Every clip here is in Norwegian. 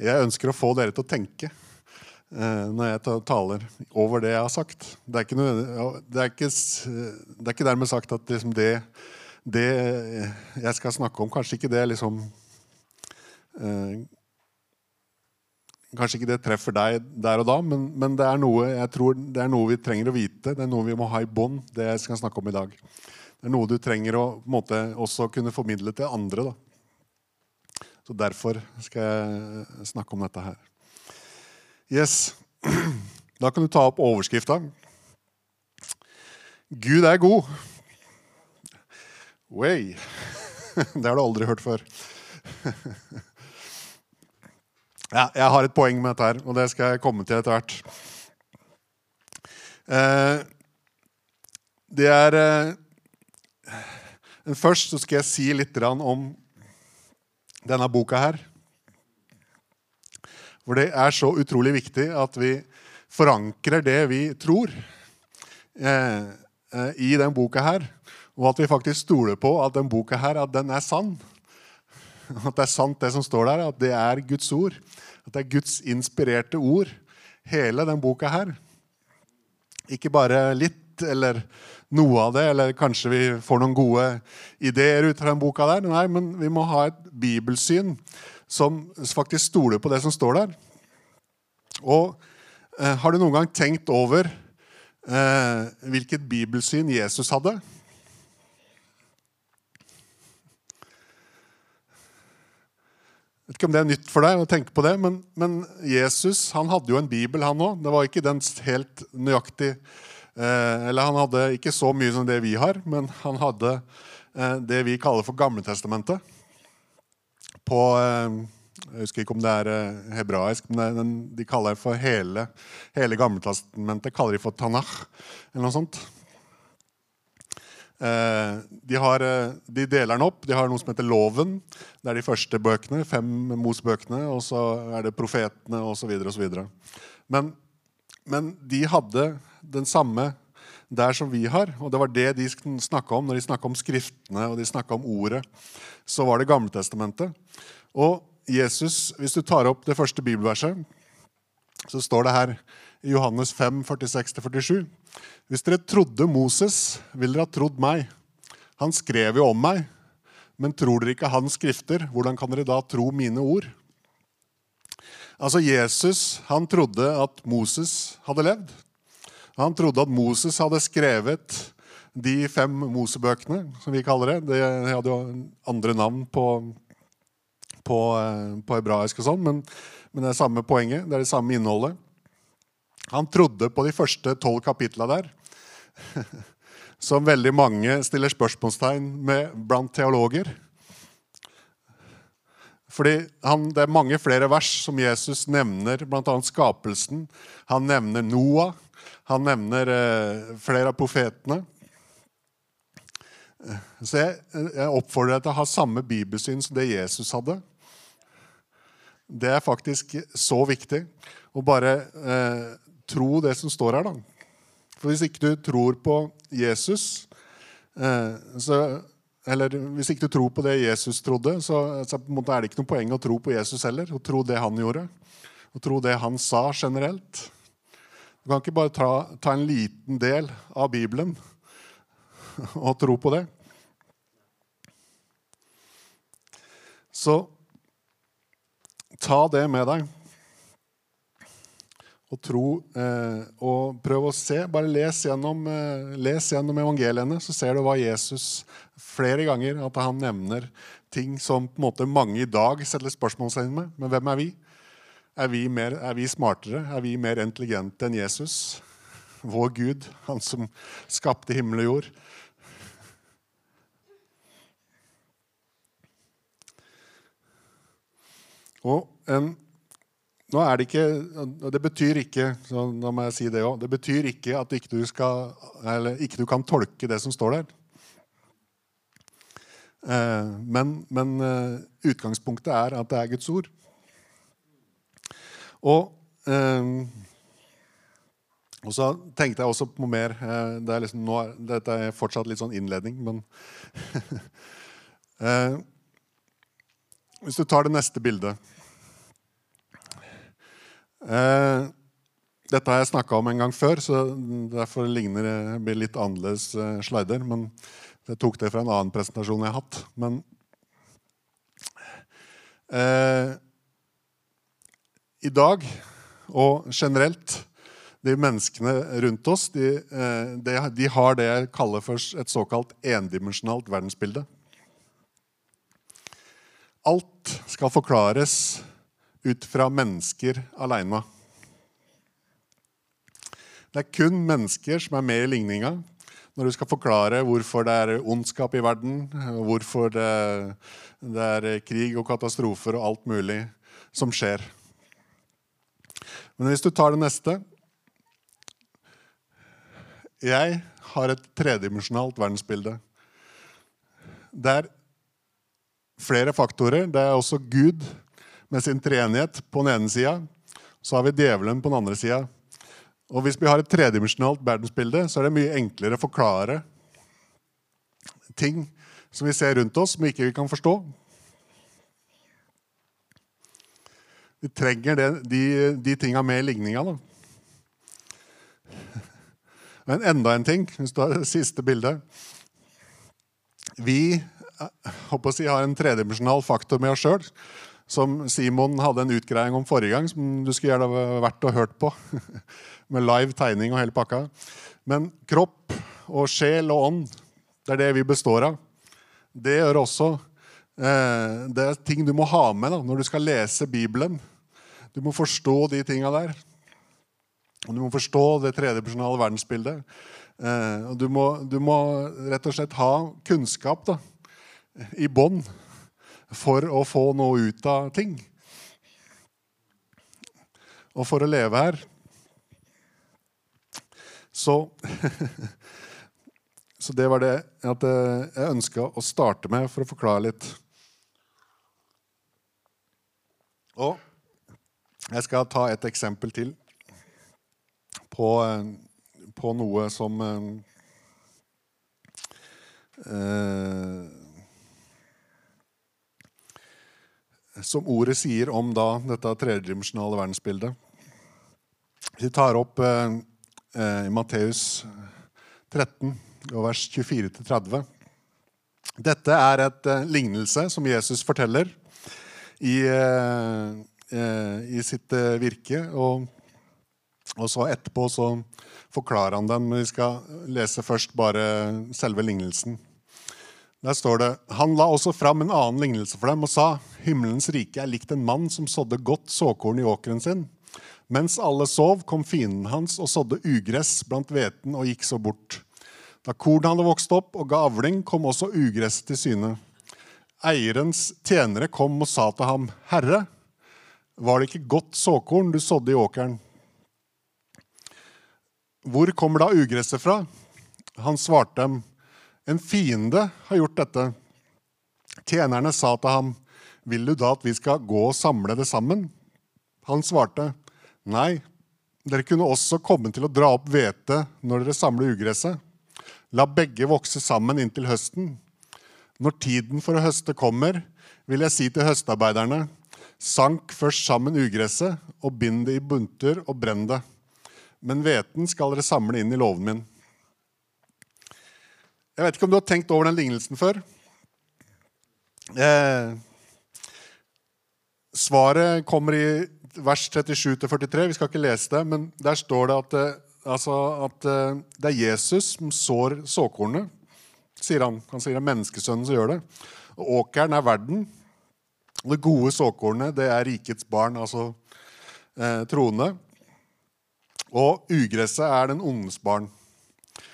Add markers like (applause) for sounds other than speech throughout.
jeg ønsker å få dere til å tenke eh, når jeg taler over det jeg har sagt. Det er ikke, noe, det er ikke, det er ikke dermed sagt at liksom det, det jeg skal snakke om, kanskje ikke det liksom eh, Kanskje ikke det treffer deg der og da, men, men det, er noe, det er noe vi trenger å vite. Det er noe vi må ha i bånd, det jeg skal snakke om i dag. Det er noe du trenger å måte, også kunne formidle til andre. Da. Så derfor skal jeg snakke om dette her. Yes. (clears throat) Da kan du ta opp overskrifta. Gud er god. Way. (laughs) Det har du aldri hørt før. (laughs) Ja, jeg har et poeng med dette, her, og det skal jeg komme til etter hvert. Eh, det er eh, (sighs) Først skal jeg si litt om denne boka her. For det er så utrolig viktig at vi forankrer det vi tror, eh, eh, i den boka her. Og at vi faktisk stoler på at den boka her at den er sann. At det er sant, det som står der. At det er Guds ord. At det er Guds inspirerte ord. Hele den boka her. Ikke bare litt eller noe av det, eller kanskje vi får noen gode ideer ut av den boka der. Nei, men vi må ha et bibelsyn som faktisk stoler på det som står der. Og eh, har du noen gang tenkt over eh, hvilket bibelsyn Jesus hadde? Jeg vet ikke om det er nytt for deg å tenke på det, men, men Jesus han hadde jo en bibel, han òg. Det var ikke den helt nøyaktig Eller han hadde ikke så mye som det vi har, men han hadde eh, det vi kaller for Gamletestamentet. På eh, Jeg husker ikke om det er eh, hebraisk, men de kaller det for hele, hele Gamletestamentet kaller de for Tanach, eller noe sånt. Eh, de, har, eh, de deler den opp. De har noe som heter Loven. Det er de første bøkene, fem Mos-bøkene. Og så er det profetene osv. Men, men de hadde den samme der som vi har. Og det var det de snakka om når de snakka om skriftene og de om ordet. Så var det Gamletestamentet. Og Jesus, hvis du tar opp det første bibelverset, så står det her i Johannes 5, 46-47. Hvis dere trodde Moses, ville dere ha trodd meg. Han skrev jo om meg. Men tror dere ikke hans skrifter, hvordan kan dere da tro mine ord? Altså Jesus han trodde at Moses hadde levd. Han trodde at Moses hadde skrevet de fem Mosebøkene, som vi kaller det. De hadde jo andre navn på, på, eh, på hebraisk og sånn, men, men det er samme poenget. Det er det samme innholdet. Han trodde på de første tolv kapitla der, (laughs) som veldig mange stiller spørsmålstegn med blant teologer. Fordi han, Det er mange flere vers som Jesus nevner, bl.a. skapelsen. Han nevner Noah. Han nevner eh, flere av profetene. Så jeg, jeg oppfordrer deg til å ha samme bibelsyn som det Jesus hadde. Det er faktisk så viktig å bare eh, tro det som står her. da. For hvis ikke du tror på Jesus, eh, så, eller hvis ikke du tror på det Jesus trodde, så, så er det ikke noe poeng å tro på Jesus heller. Å tro det han gjorde, og tro det han sa generelt. Du kan ikke bare ta, ta en liten del av Bibelen (laughs) og tro på det. Så ta det med deg. Og tro eh, og prøv å se. Bare les gjennom, eh, les gjennom evangeliene, så ser du hva Jesus flere ganger at han nevner ting som på en måte mange i dag setter spørsmålstegn med. Men hvem er vi? Er vi, mer, er vi smartere? Er vi mer intelligente enn Jesus? Vår Gud, han som skapte himmel og jord. Og en, nå er det ikke Det betyr ikke så nå må jeg si det, også, det betyr ikke at ikke du, skal, ikke du kan tolke det som står der. Eh, men, men eh, utgangspunktet er at det er Guds ord. Og, eh, og så tenkte jeg også på mer. Det er liksom, nå dette er fortsatt litt sånn innledning, men (laughs) Hvis du tar det neste bildet Eh, dette har jeg snakka om en gang før, så derfor ligner det litt annerledes eh, slider. Men jeg tok det fra en annen presentasjon jeg har hatt. Men eh, i dag og generelt de menneskene rundt oss de, eh, de, de, har det jeg kaller for et såkalt endimensjonalt verdensbilde. Alt skal forklares ut fra mennesker aleine. Det er kun mennesker som er med i ligninga når du skal forklare hvorfor det er ondskap i verden, hvorfor det, det er krig og katastrofer og alt mulig som skjer. Men hvis du tar det neste Jeg har et tredimensjonalt verdensbilde. Det er flere faktorer. Det er også Gud med sin treenighet på den ene sida. Så har vi djevelen på den andre sida. Og hvis vi har et tredimensjonalt verdensbilde, så er det mye enklere å forklare ting som vi ser rundt oss, som vi ikke kan forstå. Vi trenger det, de, de tinga med i ligninga. Da. Men enda en ting, hvis du har det siste bildet. Vi håper å si, har en tredimensjonal faktor med oss sjøl. Som Simon hadde en utgreiing om forrige gang, som du skulle gjerne vært og hørt på. (laughs) Med live tegning og hele pakka. Men kropp og sjel og ånd, det er det vi består av. Det gjør også eh, Det er ting du må ha med da, når du skal lese Bibelen. Du må forstå de tinga der. Du må forstå det tredjepersonale verdensbildet. Eh, du må, du må, rett og slett ha kunnskap da, i bånn for å få noe ut av ting. Og for å leve her. Så (laughs) Så det var det at eh, jeg ønska å starte med for å forklare litt. Og jeg skal ta et eksempel til på, eh, på noe som eh, Som ordet sier om da dette tredimensjonale verdensbildet. Vi tar opp eh, eh i Matteus 13, vers 24-30. Dette er et eh, lignelse som Jesus forteller i eh, Eh, i sitt eh, virke. Og, og, så etterpå så forklarer han den, men vi skal lese først bare selve lignelsen. Der står det Han la også fram en annen lignelse for dem og sa himmelens rike er likt en mann som sådde godt såkorn i åkeren sin. Mens alle sov, kom fienden hans og sådde ugress blant hveten og gikk så bort. Da kornet hadde vokst opp og ga avling, kom også ugresset til syne. Eierens tjenere kom og sa til ham, Herre, var det ikke godt såkorn du sådde i åkeren. Hvor kommer da ugresset fra? Han svarte dem, en fiende har gjort dette. Tjenerne sa til ham, vil du da at vi skal gå og samle det sammen? Han svarte, nei, dere kunne også komme til å dra opp hvete når dere samler ugresset. La begge vokse sammen inntil høsten. Når tiden for å høste kommer, vil jeg si til høstarbeiderne, Sank først sammen ugresset, og bind det i bunter og brenn det. Men hveten skal dere samle inn i låven min. Jeg vet ikke om du har tenkt over den lignelsen før. Eh, svaret kommer i vers 37-43. Vi skal ikke lese det, men der står det at, eh, altså, at eh, det er Jesus som sår såkornet. sier Han Han sier det er menneskesønnen som gjør det. Og åkeren er verden. Og Det gode såkornet det er rikets barn, altså eh, troende. Og ugresset er den ondes barn.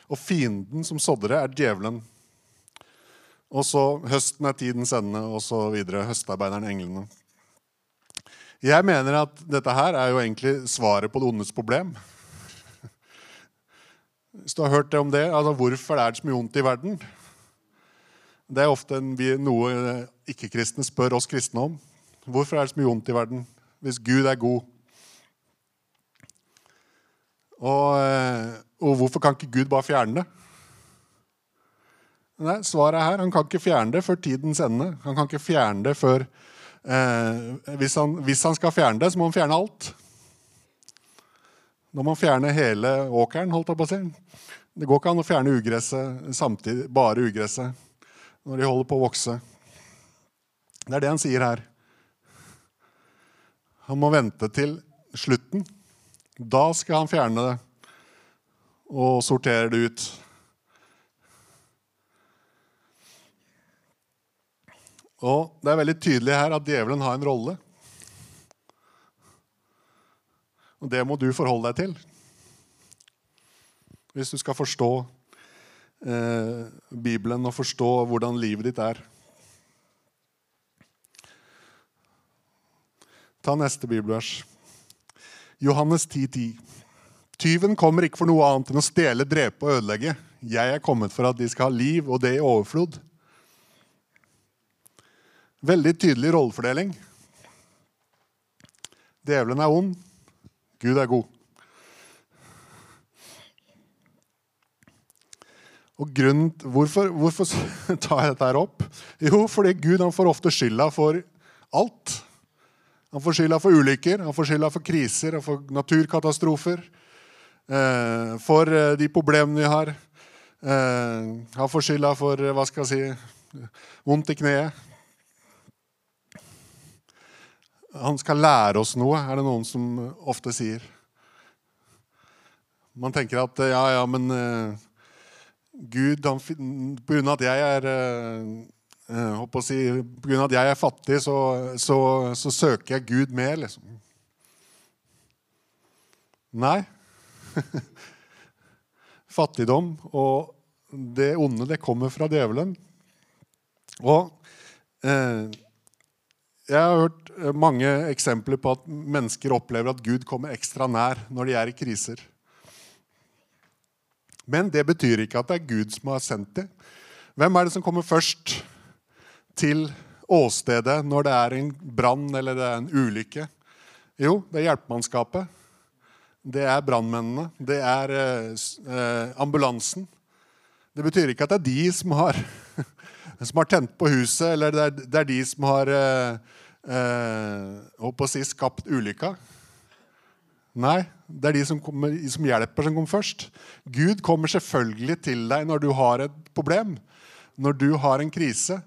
Og fienden som sådde det, er djevelen. Og så høsten er tidens ende, og så videre. Høstarbeideren, englene. Jeg mener at dette her er jo egentlig svaret på det ondes problem. Hvis du har hørt det om det, altså Hvorfor er det så mye ondt i verden? Det er ofte noe ikke-kristne spør oss kristne om. Hvorfor er det så mye vondt i verden hvis Gud er god? Og, eh, og, hvorfor kan ikke Gud bare fjerne det? Nei, Svaret er her. Han kan ikke fjerne det før tidens ende. Han kan ikke fjerne det før eh, hvis, han, hvis, han, skal fjerne det, så må han fjerne alt. Når man fjerner hele åkeren, holdt jeg på å si. Det går ikke an å fjerne ugresset samtidig, bare ugresset når de holder på å vokse. Det er det han sier her. Han må vente til slutten. Da skal han fjerne det og sortere det ut. Og det er veldig tydelig her at djevelen har en rolle. Og det må du forholde deg til. Hvis du skal forstå eh, Bibelen og forstå hvordan livet ditt er. Ta neste bibelvers. Johannes 10,10. 10. Tyven kommer ikke for noe annet enn å stjele, drepe og ødelegge. Jeg er kommet for at de skal ha liv, og det i overflod. Veldig tydelig rollefordeling. Djevelen er ond, Gud er god. Og grunnen, hvorfor, hvorfor (laughs) tar jeg dette her opp? Jo, fordi Gud han får ofte skylda for alt. Han får skylda for ulykker, han får skylda for kriser, for naturkatastrofer. Eh, for eh, de problemene vi har. Eh, han får skylda for hva skal jeg si, vondt i kneet. Han skal lære oss noe, er det noen som ofte sier. Man tenker at ja, ja, men Gud På grunn av at jeg er uh, å si, av at jeg er fattig, så, så, så søker jeg Gud mer, liksom. Nei. (laughs) Fattigdom og det onde, det kommer fra djevelen. Og eh, jeg har hørt eh, mange eksempler på at mennesker opplever at Gud kommer ekstra nær når de er i kriser. Men det betyr ikke at det er Gud som har sendt dem. Hvem er det som kommer først til åstedet når det er en brann eller det er en ulykke? Jo, det er hjelpemannskapet. Det er brannmennene. Det er eh, ambulansen. Det betyr ikke at det er de som har, (laughs) som har tent på huset, eller det er, det er de som har eh, eh, si skapt ulykka. Nei, det er de som, kommer, som, hjelper, som kommer først. Gud kommer selvfølgelig til deg når du har et problem, når du har en krise.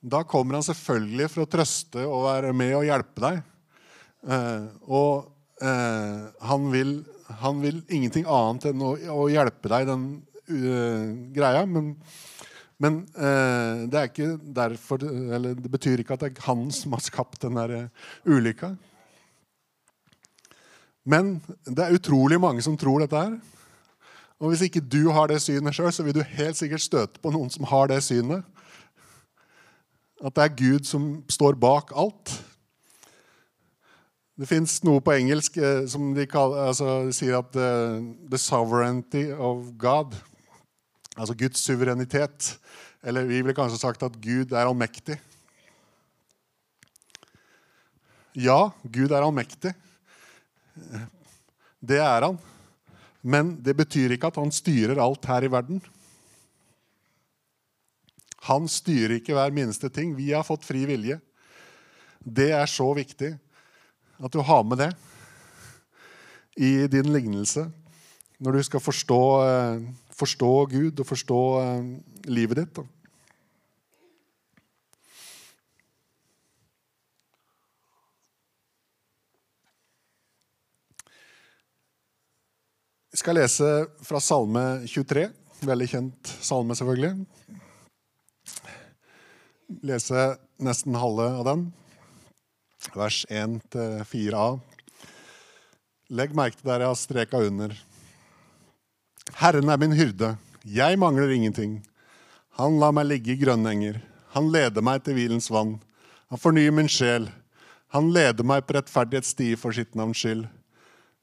Da kommer han selvfølgelig for å trøste og være med og hjelpe deg. Eh, og eh, han, vil, han, vil, ingenting annet enn å, å hjelpe deg i den uh, greia. men men eh, det, er ikke derfor, eller det betyr ikke at det er han som har skapt den der uh, ulykka. Men det er utrolig mange som tror dette her. Og hvis ikke du har det synet sjøl, så vil du helt sikkert støte på noen som har det synet. At det er Gud som står bak alt. Det fins noe på engelsk eh, som de kaller, altså, sier at the, the sovereignty of God Altså Guds suverenitet. Eller vi ville kanskje sagt at Gud er allmektig. Ja, Gud er allmektig. Det er han. Men det betyr ikke at han styrer alt her i verden. Han styrer ikke hver minste ting. Vi har fått fri vilje. Det er så viktig at du har med det i din lignelse når du skal forstå eh, forstå Gud og forstå eh, livet ditt. Jeg skal lese fra Salme 23. Veldig kjent salme, selvfølgelig. Lese nesten halve av den. Vers 1-4a. Legg merke til der jeg har streka under. Herren er min hyrde, jeg mangler ingenting. Han lar meg ligge i grønne enger. Han leder meg til hvilens vann. Han fornyer min sjel. Han leder meg på rettferdighetssti for sitt navns skyld.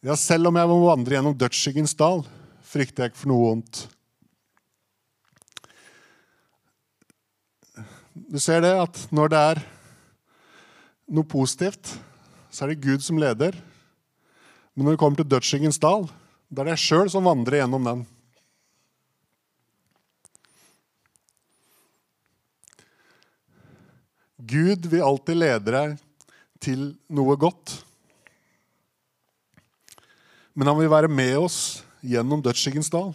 Ja, selv om jeg må vandre gjennom dødsskyggens dal, frykter jeg ikke for noe vondt. Du ser det at når det er noe positivt, så er det Gud som leder. Men når det kommer til dødsskyggens dal, da er deg sjøl som vandrer gjennom den. Gud vil alltid lede deg til noe godt. Men han vil være med oss gjennom dødsskyggens dal.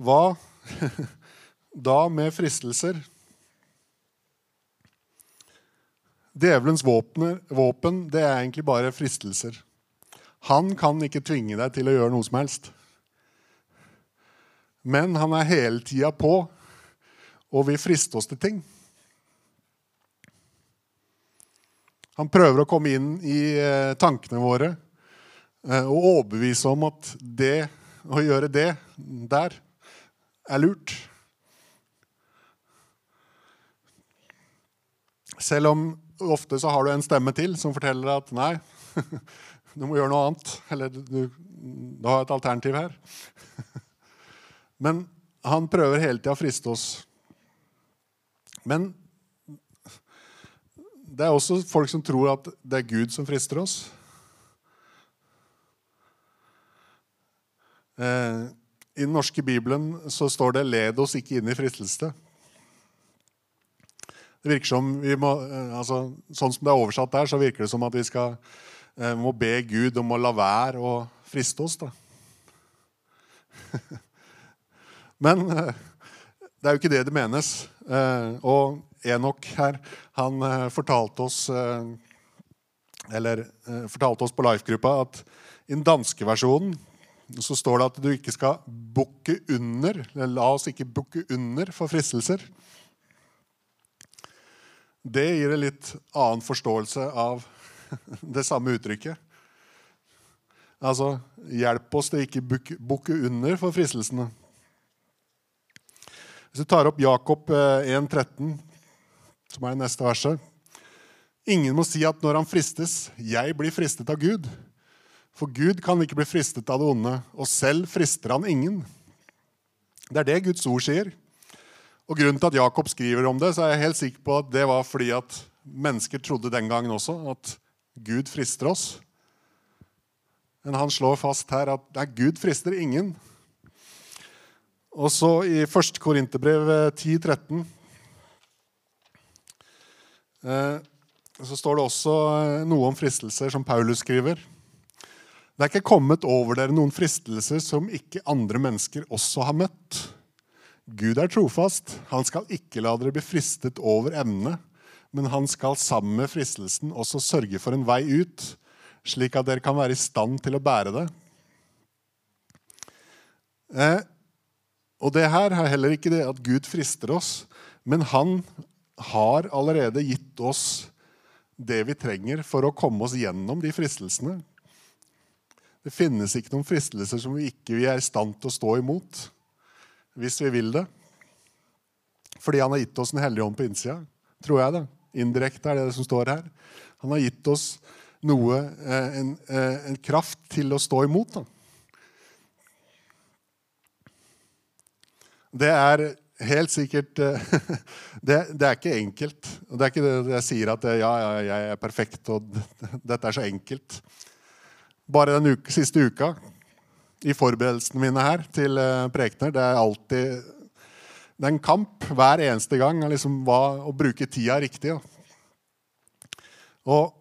Hva (laughs) da med fristelser? Djevelens våpen, det er egentlig bare fristelser. Han kan ikke tvinge deg til å gjøre noe som helst. Men han er hele tida på og vil friste oss til ting. Han prøver å komme inn i eh, tankene våre eh, og overbevise om at det å gjøre det der er lurt. Selv om ofte så har du en stemme til som forteller deg at nei, (laughs) du må gjøre noe annet. Eller du, du har et alternativ her. (laughs) Men han prøver hele tida å friste oss. Men det er også folk som tror at det er Gud som frister oss. Eh, I den norske bibelen så står det 'led oss ikke inn i fristelse'. Det virker som vi må, eh, altså, Sånn som det er oversatt der, så virker det som at vi skal, eh, må be Gud om å la være å friste oss. da. (laughs) Men det er jo ikke det det menes. Og Enok her, han fortalte oss eller fortalte oss på Life-gruppa at i den danske versjonen så står det at du ikke skal bukke under. Eller la oss ikke bukke under for fristelser. Det gir en litt annen forståelse av (laughs) det samme uttrykket. Altså hjelp oss til ikke bukke under for fristelsene. Hvis du tar opp Jakob 1,13, eh, som er det neste verset Ingen må si at når han fristes, 'Jeg blir fristet av Gud'. For Gud kan ikke bli fristet av det onde, og selv frister han ingen. Det er det Guds ord sier. Og Grunnen til at Jakob skriver om det, så er jeg helt sikker på at det var fordi at mennesker trodde den gangen også at Gud frister oss. Men han slår fast her at nei, Gud frister ingen. Og så i 1. Korinterbrev 10-13 eh, så står det også eh, noe om fristelser som Paulus skriver. Det er ikke kommet over dere noen fristelser som ikke andre mennesker også har møtt. Gud er trofast. Han skal ikke la dere bli fristet over evne, men han skal sammen med fristelsen også sørge for en vei ut, slik at dere kan være i stand til å bære det. Eh, og det her er heller ikke det at Gud frister oss, men han har allerede gitt oss det vi trenger for å komme oss gjennom de fristelsene. Det finnes ikke noen fristelser som vi ikke er i stand til å stå imot hvis vi vil det. Fordi han har gitt oss en hellig ånd på innsida. Tror jeg det. Indirekte er det det som står her. Han har gitt oss noe, eh, en, eh, en kraft til å stå imot. Da. Det er helt sikkert eh, (laughs) det, det, er ikke enkelt. Det er ikke det jeg sier at ja, ja, jeg er perfekt og (laughs) dette er så enkelt bare den uke, siste uka i forberedelsene mine her til uh, prekener. Det er alltid det er en kamp hver eneste gang liksom, hva, å bruke tida riktig. Da. Og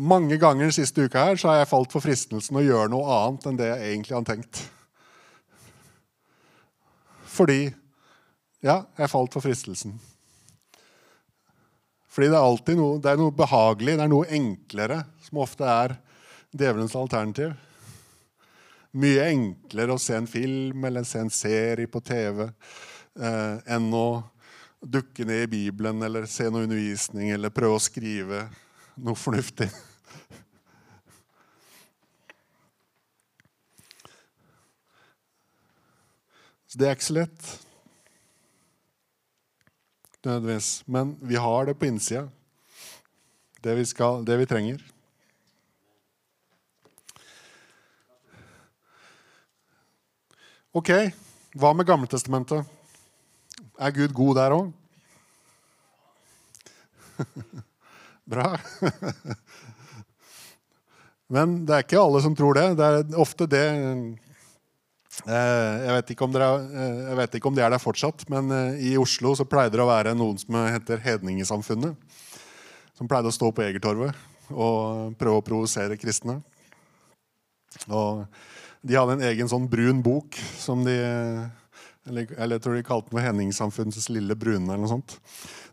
mange ganger den siste uka her så har jeg falt for fristelsen å gjøre noe annet enn det jeg egentlig har tenkt. Fordi Ja, jeg falt for fristelsen. Fordi det er alltid noe, det er noe behagelig, det er noe enklere, som ofte er djevelens alternativ. Mye enklere å se en film eller se en serie på TV eh, enn å dukke ned i Bibelen eller se noe undervisning eller prøve å skrive noe fornuftig. Så det er ikke så lett. Nødvendigvis. Men vi har det på innsida, det det vi trenger. Ok, hva med Gammeltestamentet? Er Gud god der òg? (laughs) Bra. (laughs) Men det er ikke alle som tror det. Det er ofte det Eh, jeg vet, ikke om dere, eh, jeg vet ikke om de er der fortsatt, men eh, i Oslo så pleide det å være noen som heter Hedningesamfunnet. Som pleide å stå på Egertorvet og prøve å provosere kristne. Og de hadde en egen sånn brun bok som de Eller, eller jeg tror de kalte den Henningssamfunnets lille brune. eller noe sånt,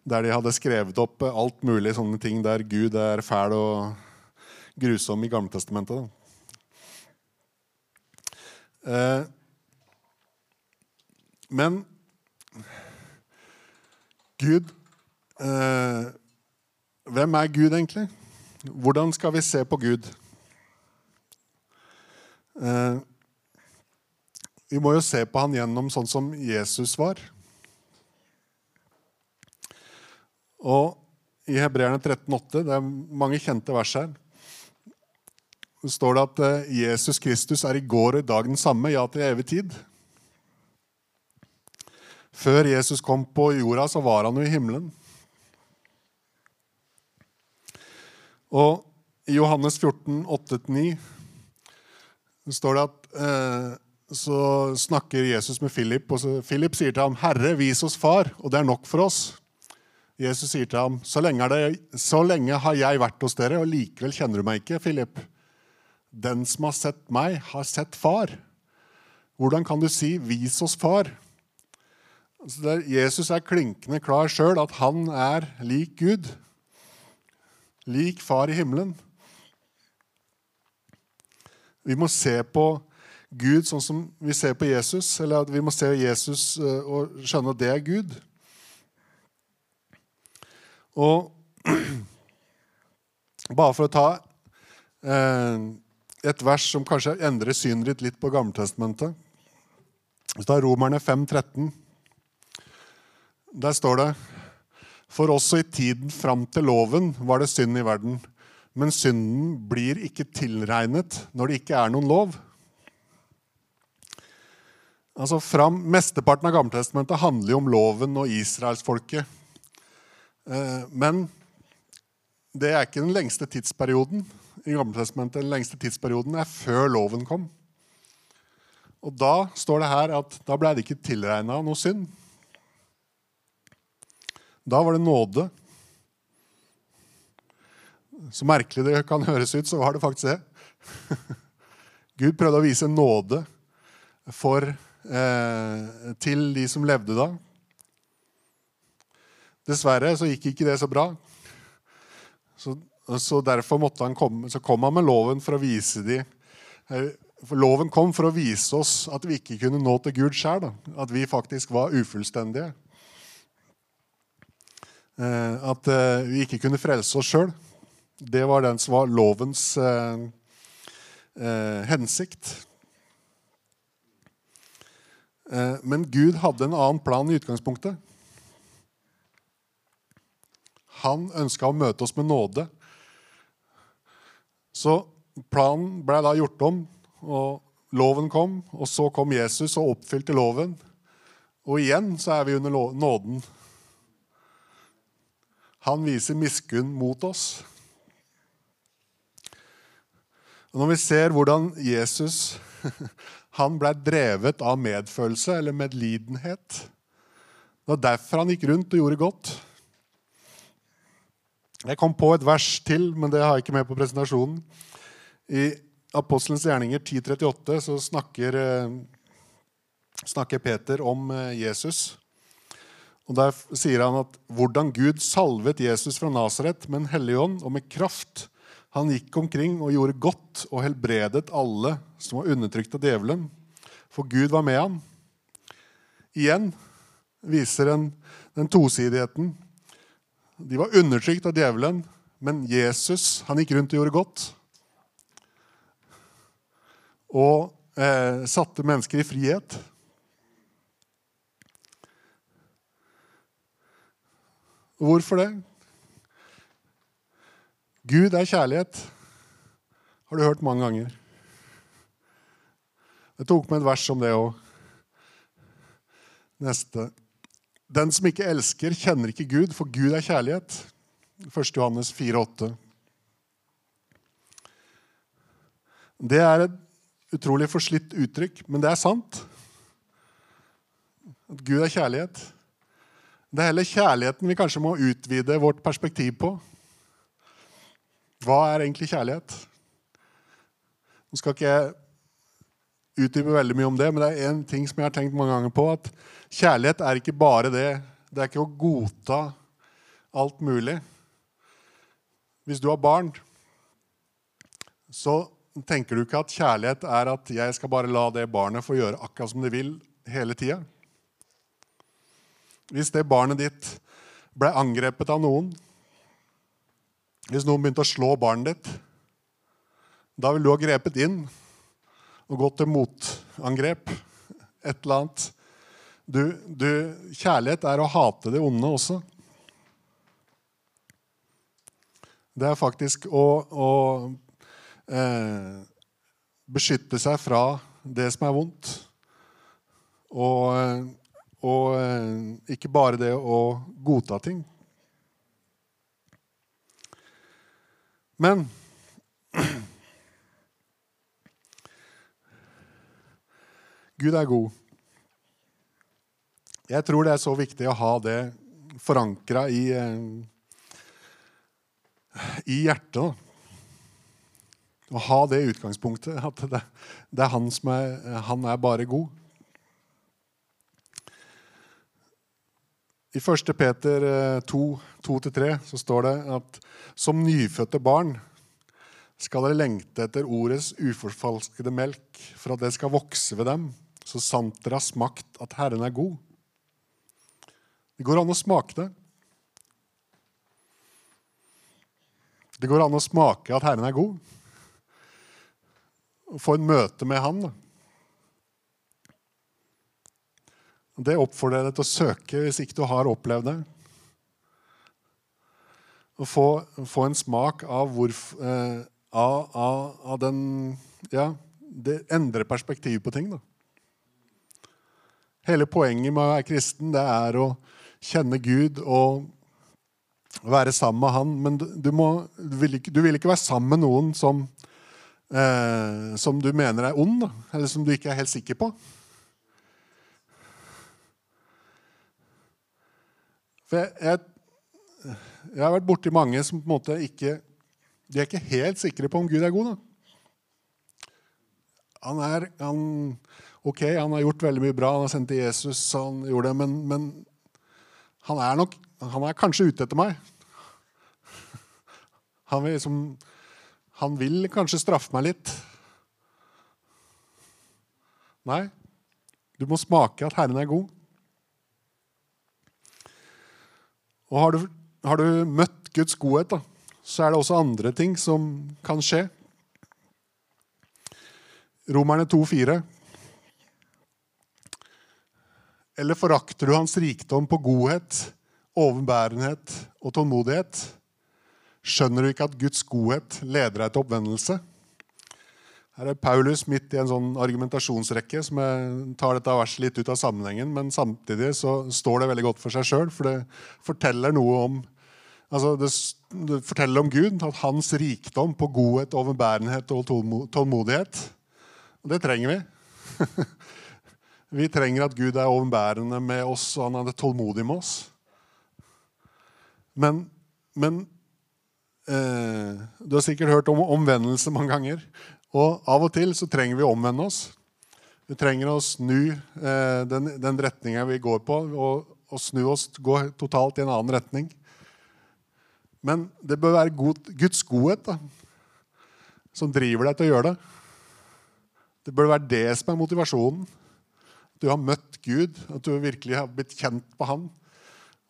Der de hadde skrevet opp alt mulig sånne ting der Gud er fæl og grusom i Gamletestamentet. Eh, men Gud eh, Hvem er Gud, egentlig? Hvordan skal vi se på Gud? Eh, vi må jo se på han gjennom sånn som Jesus var. Og i Hebreerne 13,8, det er mange kjente vers her, så står det at eh, Jesus Kristus er i går og i dag den samme, ja, til evig tid. Før Jesus kom på jorda, så var han jo i himmelen. Og i Johannes 14, 8-9 står det at eh, så snakker Jesus med Philip, og så Philip sier til ham, 'Herre, vis oss Far', og det er nok for oss. Jesus sier til ham, så lenge, det, 'Så lenge har jeg vært hos dere, og likevel kjenner du meg ikke', Philip. 'Den som har sett meg, har sett Far'. Hvordan kan du si 'vis oss Far'? Altså Jesus er klinkende klar sjøl at han er lik Gud. Lik Far i himmelen. Vi må se på Gud sånn som vi ser på Jesus, eller at vi må se Jesus eh, og skjønne at det er Gud. Og (clears throat) bare for å ta eh, et vers som kanskje endrer synet ditt litt på Gammeltestamentet. Hvis tar Romerne 5, 13, der står det For også i tiden fram til loven var det synd i verden. Men synden blir ikke tilregnet når det ikke er noen lov. Altså fram, Mesteparten av Gammeltestamentet handler jo om loven og israelsfolket. Eh, men det er ikke den lengste tidsperioden i Gammeltestamentet. Den lengste tidsperioden er før loven kom. Og da står det her at da ble det ikke tilregna noe synd. Da var det nåde. Så merkelig det kan høres ut, så var det faktisk det. Gud prøvde å vise nåde for, eh, til de som levde da. Dessverre så gikk ikke det så bra. Så, så derfor komme, så kom han med loven for å vise de, eh, Loven kom for å vise oss at vi ikke kunne nå til Gud sjøl. At vi faktisk var ufullstendige. Eh, at eh, vi ikke kunne frelse oss sjøl. Det var den som var lovens eh, hensikt. Men Gud hadde en annen plan i utgangspunktet. Han ønska å møte oss med nåde. Så planen ble da gjort om, og loven kom. Og så kom Jesus og oppfylte loven. Og igjen så er vi under nåden. Han viser miskunn mot oss. Og når vi ser hvordan Jesus (laughs) han ble drevet av medfølelse eller medlidenhet Det var derfor han gikk rundt og gjorde godt. Jeg kom på et vers til, men det har jeg ikke med på presentasjonen. I Apostelens gjerninger 10.38 så snakker, eh, snakker Peter om eh, Jesus. Og Der sier han at hvordan Gud salvet Jesus fra Nasaret med en hellig ånd og med kraft. Han gikk omkring og gjorde godt og helbredet alle som var undertrykt av djevelen. For Gud var med ham. Igjen viser den, den tosidigheten. De var undertrykt av djevelen, men Jesus han gikk rundt og gjorde godt. Og eh, satte mennesker i frihet. Hvorfor det? Gud er kjærlighet. Har du hørt mange ganger. Jeg tok med et vers om det òg. Neste. Den som ikke elsker, kjenner ikke Gud, for Gud er kjærlighet. 1. Johannes 4,8. Det er et utrolig forslitt uttrykk, men det er sant. At Gud er kjærlighet. Det er heller kjærligheten vi kanskje må utvide vårt perspektiv på. Hva er egentlig kjærlighet? Nå skal ikke jeg utdype veldig mye om det, men det er én ting som jeg har tenkt mange ganger på. At kjærlighet er ikke bare det. Det er ikke å godta alt mulig. Hvis du har barn, så tenker du ikke at kjærlighet er at jeg skal bare la det barnet få gjøre akkurat som det vil hele tida. Hvis det barnet ditt ble angrepet av noen, hvis noen begynte å slå barnet ditt, da ville du ha grepet inn og gått til motangrep. Et eller annet. Du, du, kjærlighet er å hate det onde også. Det er faktisk å, å eh, beskytte seg fra det som er vondt. Og, og eh, ikke bare det å godta ting. Men Gud er god. Jeg tror det er så viktig å ha det forankra i, eh, i hjertet. Å ha det utgangspunktet. At det, det er han som er, han er bare god. I 1. Peter 2, eh, 2-3 så står det at som nyfødte barn skal dere lengte etter ordets uforfalskede melk, for at det skal vokse ved dem så sant dere har smakt at Herren er god. Det går an å smake det. Det går an å smake at Herren er god. Få en møte med Han. Det oppfordrer jeg deg til å søke hvis ikke du har opplevd det. Å få, få en smak av, hvor, eh, av, av, av den Ja, det endrer perspektivet på ting. da. Hele poenget med å være kristen det er å kjenne Gud og være sammen med Han. Men du, må, du, vil, ikke, du vil, ikke, være sammen med noen som, eh, som du mener er ond, eller som du ikke er helt sikker på. For jeg, jeg, jeg har vært borti mange som på en måte ikke De er ikke helt sikre på om Gud er god. Da. Han er han, Ok, han har gjort veldig mye bra, han har sendt til Jesus, han gjorde det, men, men han er nok Han er kanskje ute etter meg. (laughs) Han vil, liksom, han vil kanskje straffe meg litt. Nei, du må smake at Herren er god. Og har du, har du møtt Guds godhet, da, så er det også andre ting som kan skje. Romerne 2,4. Eller forakter du hans rikdom på godhet, overbærenhet og tålmodighet? Skjønner du ikke at Guds godhet leder deg til oppvendelse? Her er Paulus midt i en sånn argumentasjonsrekke som jeg tar dette verset litt ut av sammenhengen, men samtidig så står det veldig godt for seg sjøl, for det forteller noe om altså det, det, forteller om Gud, at hans rikdom på godhet, overbærenhet og tålmodighet. Og det trenger vi. (laughs) Vi trenger at Gud er overbærende med oss, og han er tålmodig med oss. Men, men eh, Du har sikkert hørt om omvendelse mange ganger. Og av og til så trenger vi å omvende oss. Vi trenger å snu eh, den, den retninga vi går på, og, og, snu oss, gå totalt i en annen retning. Men det bør være god, Guds godhet da, som driver deg til å gjøre det. Det bør være det som er motivasjonen At du har møtt Gud, at du virkelig har blitt kjent på Han,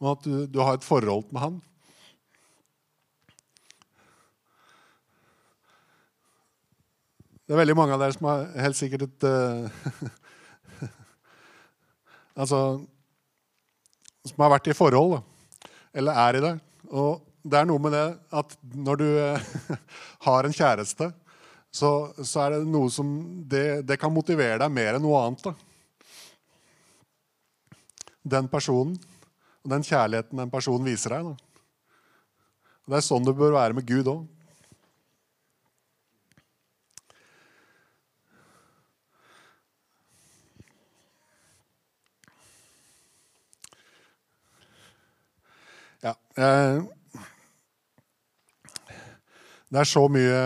og at du, du har et forhold med Han. Det er veldig mange av dere som har helt sikkert et uh, (laughs) Altså Som har vært i forhold, eller er i det. Og det er noe med det at når du uh, (laughs) har en kjæreste, så, så, er det noe som det, det, kan motivere deg mer enn noe annet. da den personen og den kjærligheten den personen viser deg. Da. Og Det er sånn det bør være med Gud òg. Ja. Det er så mye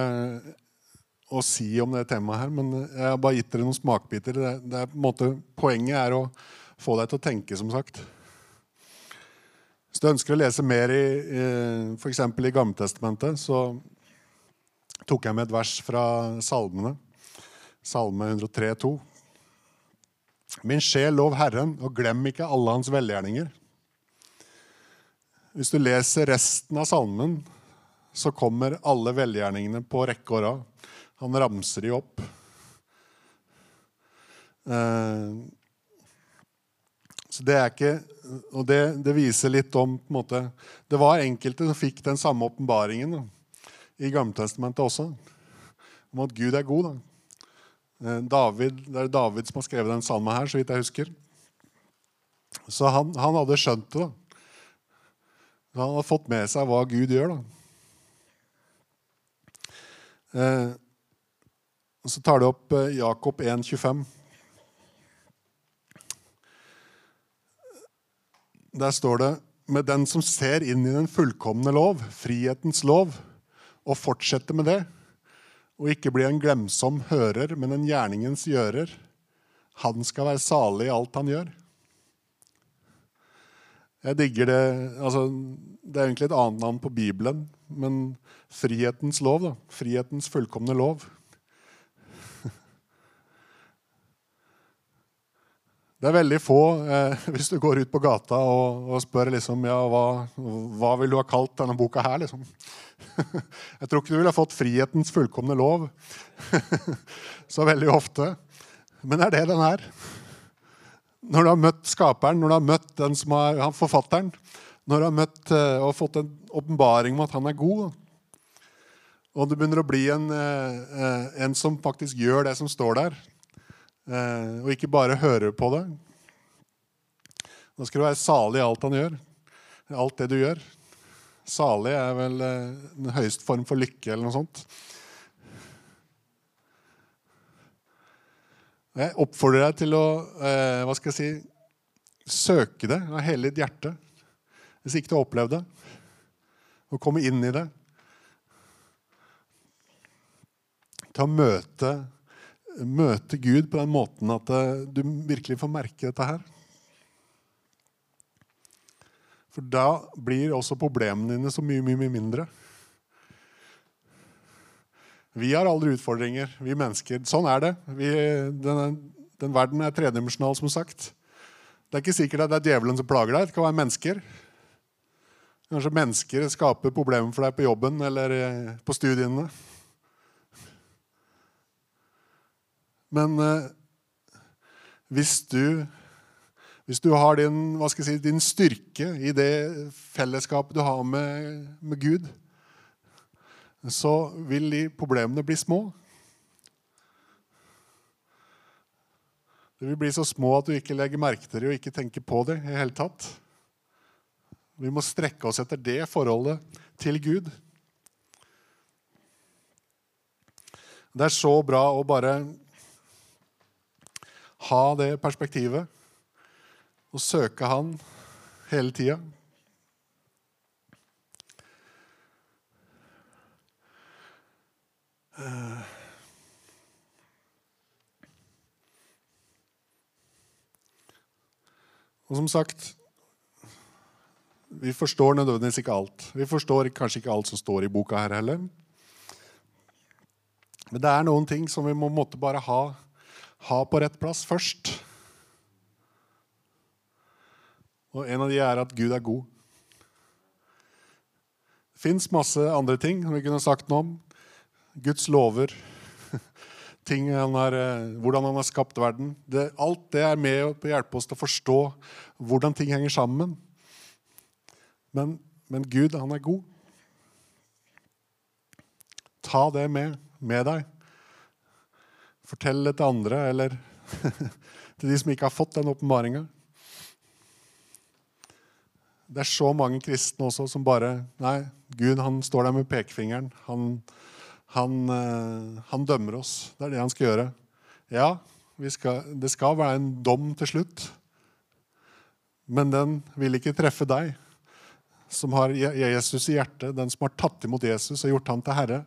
å si om det temaet her, men jeg har bare gitt dere noen smakbiter. Det, det er, på en måte, poenget er å få deg til å tenke, som sagt. Hvis du ønsker å lese mer i, i f.eks. i Gammeltestamentet, så tok jeg med et vers fra salmene. Salme 103, 2. Min sjel, lov Herren, og glem ikke alle hans velgjerninger. Hvis du leser resten av salmen, så kommer alle velgjerningene på rekke og rad. Han ramser de opp. Eh, så det er ikke Og det, det viser litt om på en måte, Det var enkelte som fikk den samme åpenbaringen i Gammeltestamentet også. Om at Gud er god. Da. Eh, David, det er David som har skrevet den salmen her, så vidt jeg husker. Så han, han hadde skjønt det. da. Han har fått med seg hva Gud gjør. da. Eh, og Så tar det opp eh, Jakob 1,25. Der står det med den som ser inn i den fullkomne lov, frihetens lov, og fortsetter med det, og ikke blir en glemsom hører, men en gjerningens gjører, han skal være salig i alt han gjør. Jeg digger det altså, Det er egentlig et annet navn på Bibelen, men frihetens lov. da, Frihetens fullkomne lov. Det er veldig få, eh, hvis du går ut på gata og, og spør liksom, ja, hva, hva vil du ha kalt denne boka her. liksom. (laughs) Jeg tror ikke du ville fått 'Frihetens fullkomne lov' (laughs) så veldig ofte. Men det er det den er. Når du har møtt skaperen, når du har møtt den som er forfatteren, når du har møtt uh, og fått en åpenbaring om at han er god, og du begynner å bli en, uh, en som faktisk gjør det som står der, og ikke bare hører på det Da skal du være salig i alt han gjør. Alt det du gjør. Salig er vel den høyeste form for lykke, eller noe sånt. Jeg oppfordrer deg til å eh, hva skal jeg si, søke det av hele ditt hjerte. Hvis ikke du har opplevd det. Å komme inn i det. Til å møte, møte Gud på den måten at eh, du virkelig får merke dette her. For da blir også problemene dine så mye, mye, mye mindre. Vi har aldri utfordringer, vi mennesker. Sånn er det. Vi, den, den, verden er tredimensjonal, som sagt. Det er ikke sikkert at det er djevelen som plager deg. Det kan være mennesker. Kanskje mennesker skaper problemer for deg på jobben eller eh, på studiene. Men eh, hvis du hvis du har din, si, din, styrke i det fellesskapet du har med, med Gud, så vil de problemene bli små. De vil bli så små at du ikke legger merke til det og ikke tenker på det i hele tatt. Vi må strekke oss etter det forholdet til Gud. Det er så bra å bare ha det perspektivet og søke Han hele tida. Og som sagt Vi forstår nødvendigvis ikke alt. Vi forstår kanskje ikke alt som står i boka her heller. Men det er noen ting som vi må måtte bare ha, ha på rett plass først. Og en av de er at Gud er god. Det fins masse andre ting som vi kunne sagt noe om. Guds lover, (laughs) han har, eh, hvordan han har skapt verden. Det, alt det er med å hjelpe oss til å forstå hvordan ting henger sammen. Men, men Gud, han er god. Ta det med, med deg. Fortell det til andre, eller (laughs) til de som ikke har fått den åpenbaringa. Det er så mange kristne også som bare Nei, Gud han står der med pekefingeren. Han, han, eh, han, dømmer oss. Det er det han skal gjøre. Ja, skal, det skal være en dom til slutt. Men den vil ikke treffe deg. som har Jesus i hjertet, den som har tatt imot Jesus og gjort han til herre,